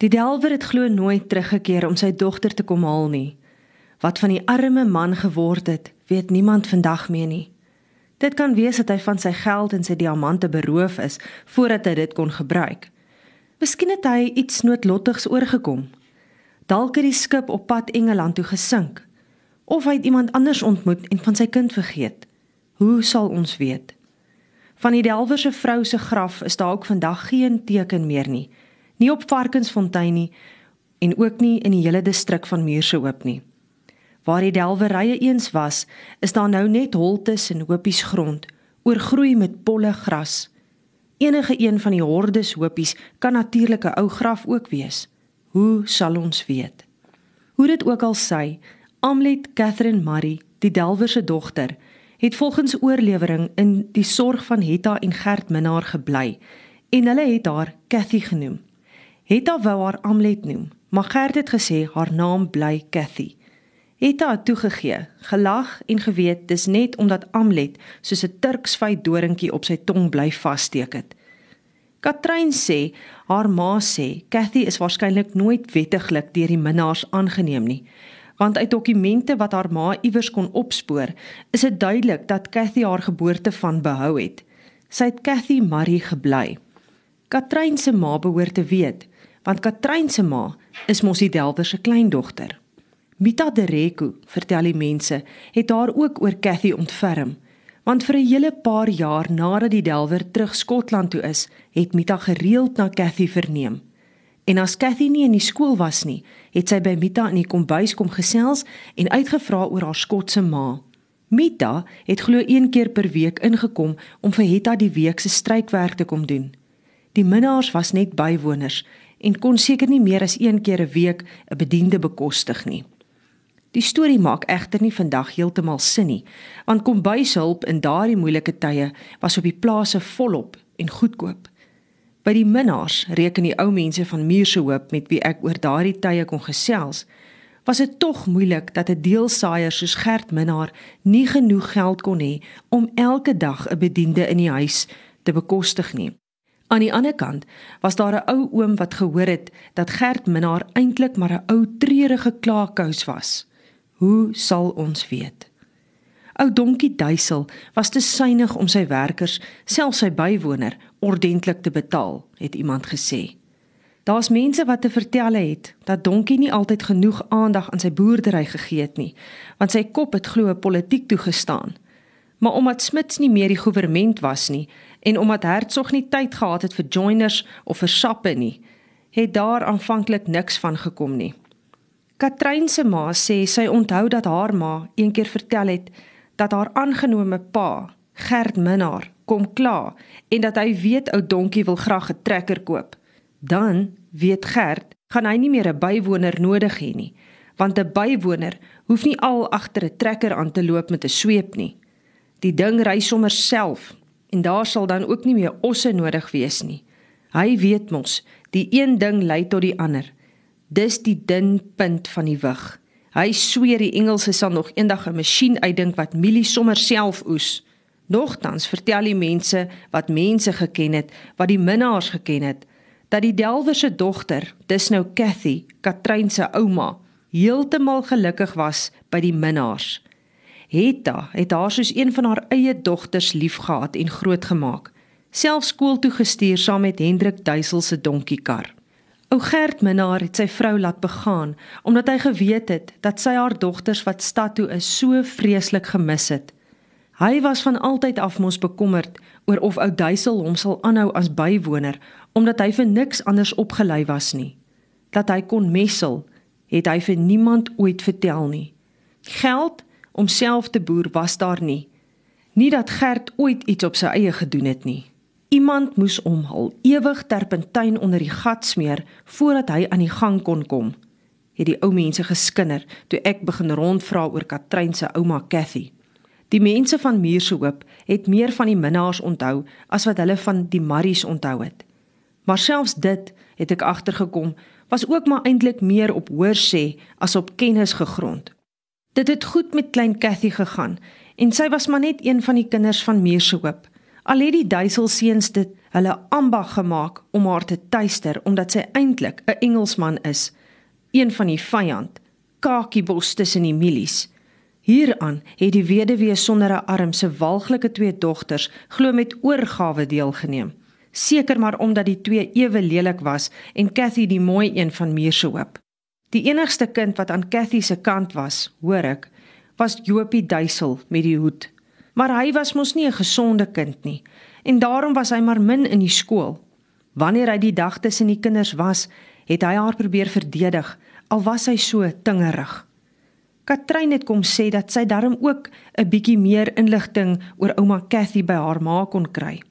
Die delwer het glo nooit teruggekeer om sy dogter te kom haal nie. Wat van die arme man geword het, weet niemand vandag meer nie. Dit kan wees dat hy van sy geld en sy diamante beroof is voordat hy dit kon gebruik. Miskien het hy iets noodlottigs oorgekom. Dalk het die skip op pad Engeland toe gesink of hy het iemand anders ontmoet en van sy kind vergeet. Hoe sal ons weet? Van die Delwer se vrou se graf is daar ook vandag geen teken meer nie. Nie op Varkensfontein nie en ook nie in die hele distrik van Muurshoop nie. Waar die Delwerrye eens was, is daar nou net holtes en hopies grond, oorgroei met polle gras. Enige een van die hordes hopies kan natuurlik 'n ou graf ook wees. Hoe sal ons weet? Hoe dit ook al sy, Amlet Catherine Murray, die Delwer se dogter, het volgens oorlewering in die sorg van Hetta en Gert Minnar gebly en hulle het haar Cathy genoem. Hetta wou haar Amlet noem, maar Gert het gesê haar naam bly Cathy. Hetta het toegegee, gelag en geweet dis net omdat Amlet soos 'n Turksvy doringkie op sy tong bly vassteek het. Katrein sê haar ma sê Cathy is waarskynlik nooit wettiglik deur die minnaars aangeneem nie want uit dokumente wat haar ma iewers kon opspoor, is dit duidelik dat Cathy haar geboorte van behou het. Sy het Cathy Marie gebly. Katrein se ma behoort te weet, want Katrein se ma is mos die Delwer se kleindogter. Mita Dereko, vertel die mense, het haar ook oor Cathy ontferm, want vir 'n hele paar jaar nadat die Delwer terug Skotland toe is, het Mita gereeld na Cathy verneem. En as Cathy nie in die skool was nie, het sy by Mita in die kombuis kom gesels en uitgevra oor haar skotse ma. Mita het glo een keer per week ingekom om vir Hetta die week se strykwerk te kom doen. Die minnaars was net bywoners en kon seker nie meer as een keer 'n week 'n bediende bekostig nie. Die storie maak egter nie vandag heeltemal sin nie, want kombuishulp in daardie moeilike tye was op die plase volop en goedkoop. By die minnaars reken die ou mense van Muurshoop met wie ek oor daardie tye kon gesels, was dit tog moeilik dat 'n deelsaaier soos Gert Minnaar nie genoeg geld kon hê om elke dag 'n bediende in die huis te bekostig nie. Aan die ander kant was daar 'n ou oom wat gehoor het dat Gert Minnaar eintlik maar 'n ou treurige klaakous was. Hoe sal ons weet? Ou Donkie Duisel was te suinig om sy werkers, selfs sy bywoner, ordentlik te betaal, het iemand gesê. Daar's mense wat te vertel het dat Donkie nie altyd genoeg aandag aan sy boerdery gegee het nie, want sy kop het glo politiek toegestaan. Maar omdat Smits nie meer die regering was nie en omdat Hertzog nie tyd gehad het vir joiners of vir sappe nie, het daar aanvanklik niks van gekom nie. Katrein se ma sê sy onthou dat haar ma eendag vertel het dat haar aangenome pa, Gert Minnar, kom kla en dat hy weet ou donkie wil graag 'n trekker koop. Dan weet Gert, gaan hy nie meer 'n bywoner nodig hê nie, want 'n bywoner hoef nie al agter 'n trekker aan te loop met 'n sweep nie. Die ding ry sommer self en daar sal dan ook nie meer osse nodig wees nie. Hy weet mos, die een ding lei tot die ander. Dis die dun punt van die wig. Hy sweer die Engelse sal nog eendag 'n masjien uitdink wat mielie sommer self oes. Nogtans vertel die mense wat mense geken het, wat die minnaars geken het, dat die Delwer se dogter, dis nou Cathy, Katrein se ouma, heeltemal gelukkig was by die minnaars. Hetta het haar soos een van haar eie dogters liefgehad en grootgemaak, selfs skool toe gestuur saam met Hendrik Duisel se donkiekar. Ou Gert Minnar het sy vrou laat begaan omdat hy geweet het dat sy haar dogters wat stad toe is so vreeslik gemis het. Hy was van altyd af mos bekommerd oor of ou Duisel hom sal aanhou as bywoner omdat hy vir niks anders opgelei was nie. Dat hy kon messel, het hy vir niemand ooit vertel nie. Geld om self te boer was daar nie. Nie dat Gert ooit iets op sy eie gedoen het nie. Iemand moes hom al ewig terpentyn onder die gat smeer voordat hy aan die gang kon kom. Het die ou mense geskinder toe ek begin rondvra oor Katrein se ouma Cathy. Die mense van Muurshoop het meer van die minnaars onthou as wat hulle van die Marries onthou het. Maar selfs dit het ek agtergekom was ook maar eintlik meer op hoor sê as op kennis gegrond. Dit het goed met klein Cathy gegaan en sy was maar net een van die kinders van Muurshoop. Al het die duiselseuns dit hulle ambag gemaak om haar te tuister omdat sy eintlik 'n Engelsman is, een van die vyand, kakiebos tussen die milies. Hieraan het die weduwee sonder 'n arm se walglike twee dogters glo met oorgawe deelgeneem. Seker maar omdat die twee ewe lelik was en Cathy die mooi een van Muur se hoop. Die enigste kind wat aan Cathy se kant was, hoor ek, was Jopie Duisel met die hoed. Maar hy was mos nie 'n gesonde kind nie en daarom was hy maar min in die skool. Wanneer hy die dag tussen die kinders was, het hy haar probeer verdedig al was hy so tingerig. Katrein het kom sê dat sy darm ook 'n bietjie meer inligting oor ouma Cathy by haar ma kon kry.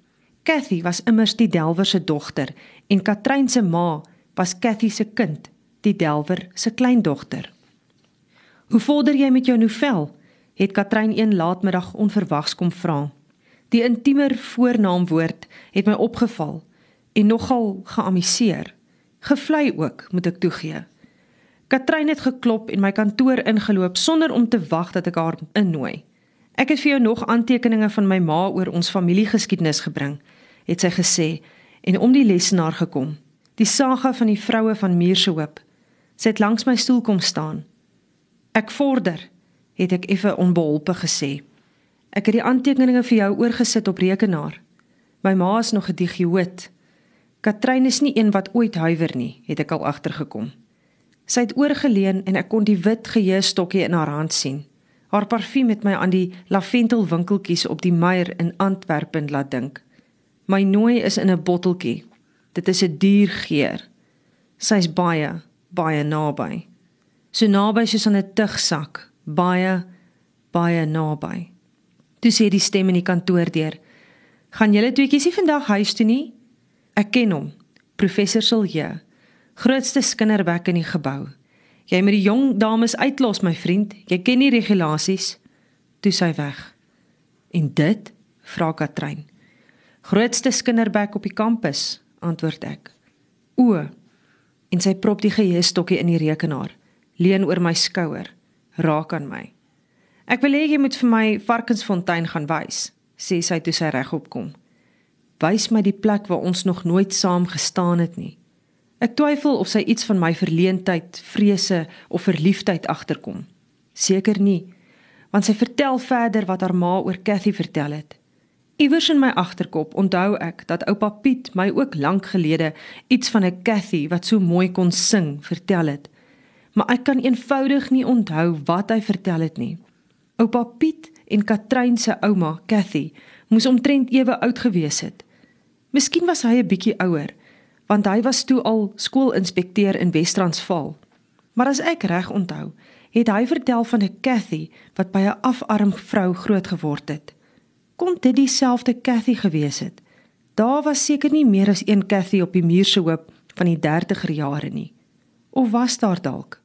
Cathy was immers die Delwer se dogter en Katrein se ma was Cathy se kind, die Delwer se kleindogter. "Hoe vorder jy met jou novel?" het Katrein een laatmiddag onverwags kom vra. Die intiemer voornaamwoord het my opgeval en nogal geamuseer. Gevlei ook, moet ek toegee. Katrein het geklop en my kantoor ingeloop sonder om te wag dat ek haar innooi. Ek het vir jou nog aantekeninge van my ma oor ons familiegeskiedenis gebring, het sy gesê en om die lesenaar gekom. Die saga van die vroue van Muurshoop. Sy het langs my stoel kom staan. Ek vorder, het ek effe onbeholpe gesê. Ek het die aantekeninge vir jou oorgesit op rekenaar. My ma is nog 'n digioot. Katrein is nie een wat ooit huiwer nie, het ek al agtergekom. Sy het oorgeleun en ek kon die wit geheustokkie in haar hand sien. Haar parfuum het my aan die laventelwinkeltjies op die Meyer in Antwerpen laat dink. My nooi is in 'n botteltjie. Dit is 'n duur geur. Sy's baie, baie naby. So naby soos 'n tugsak, baie, baie naby. Toe sê die stem in die kantoor deur: "Gaan julle tweeetjies nie vandag huis toe nie?" Ek ken hom, professor Silje grootste skinderbek in die gebou. Jy moet die jong dames uitlos, my vriend. Jy ken nie regulasies. Toe sy weg. En dit? vra Katrein. Grootste skinderbek op die kampus, antwoord ek. O. En sy prop die geheustokkie in die rekenaar, leun oor my skouer, raak aan my. Ek wil hê jy moet vir my Varkensfontein gaan wys, sê sy toe sy regop kom. Wys my die plek waar ons nog nooit saam gestaan het nie. Ek twyfel of sy iets van my verleentheid, vrese of verliefdheid agterkom. Seker nie, want sy vertel verder wat haar ma oor Cathy vertel het. Iewers in my agterkop onthou ek dat oupa Piet my ook lank gelede iets van 'n Cathy wat so mooi kon sing vertel het. Maar ek kan eenvoudig nie onthou wat hy vertel het nie. Oupa Piet en Katrein se ouma, Cathy, moes omtrent ewe oud gewees het. Miskien was hy 'n bietjie ouer want hy was toe al skoolinspekteur in Wes-Transvaal. Maar as ek reg onthou, het hy vertel van 'n Cathy wat by 'n afarm vrou groot geword het. Kon dit dieselfde Cathy gewees het? Daar was seker nie meer as een Cathy op die muur se hoop van die 30er jare nie. Of was daar dalk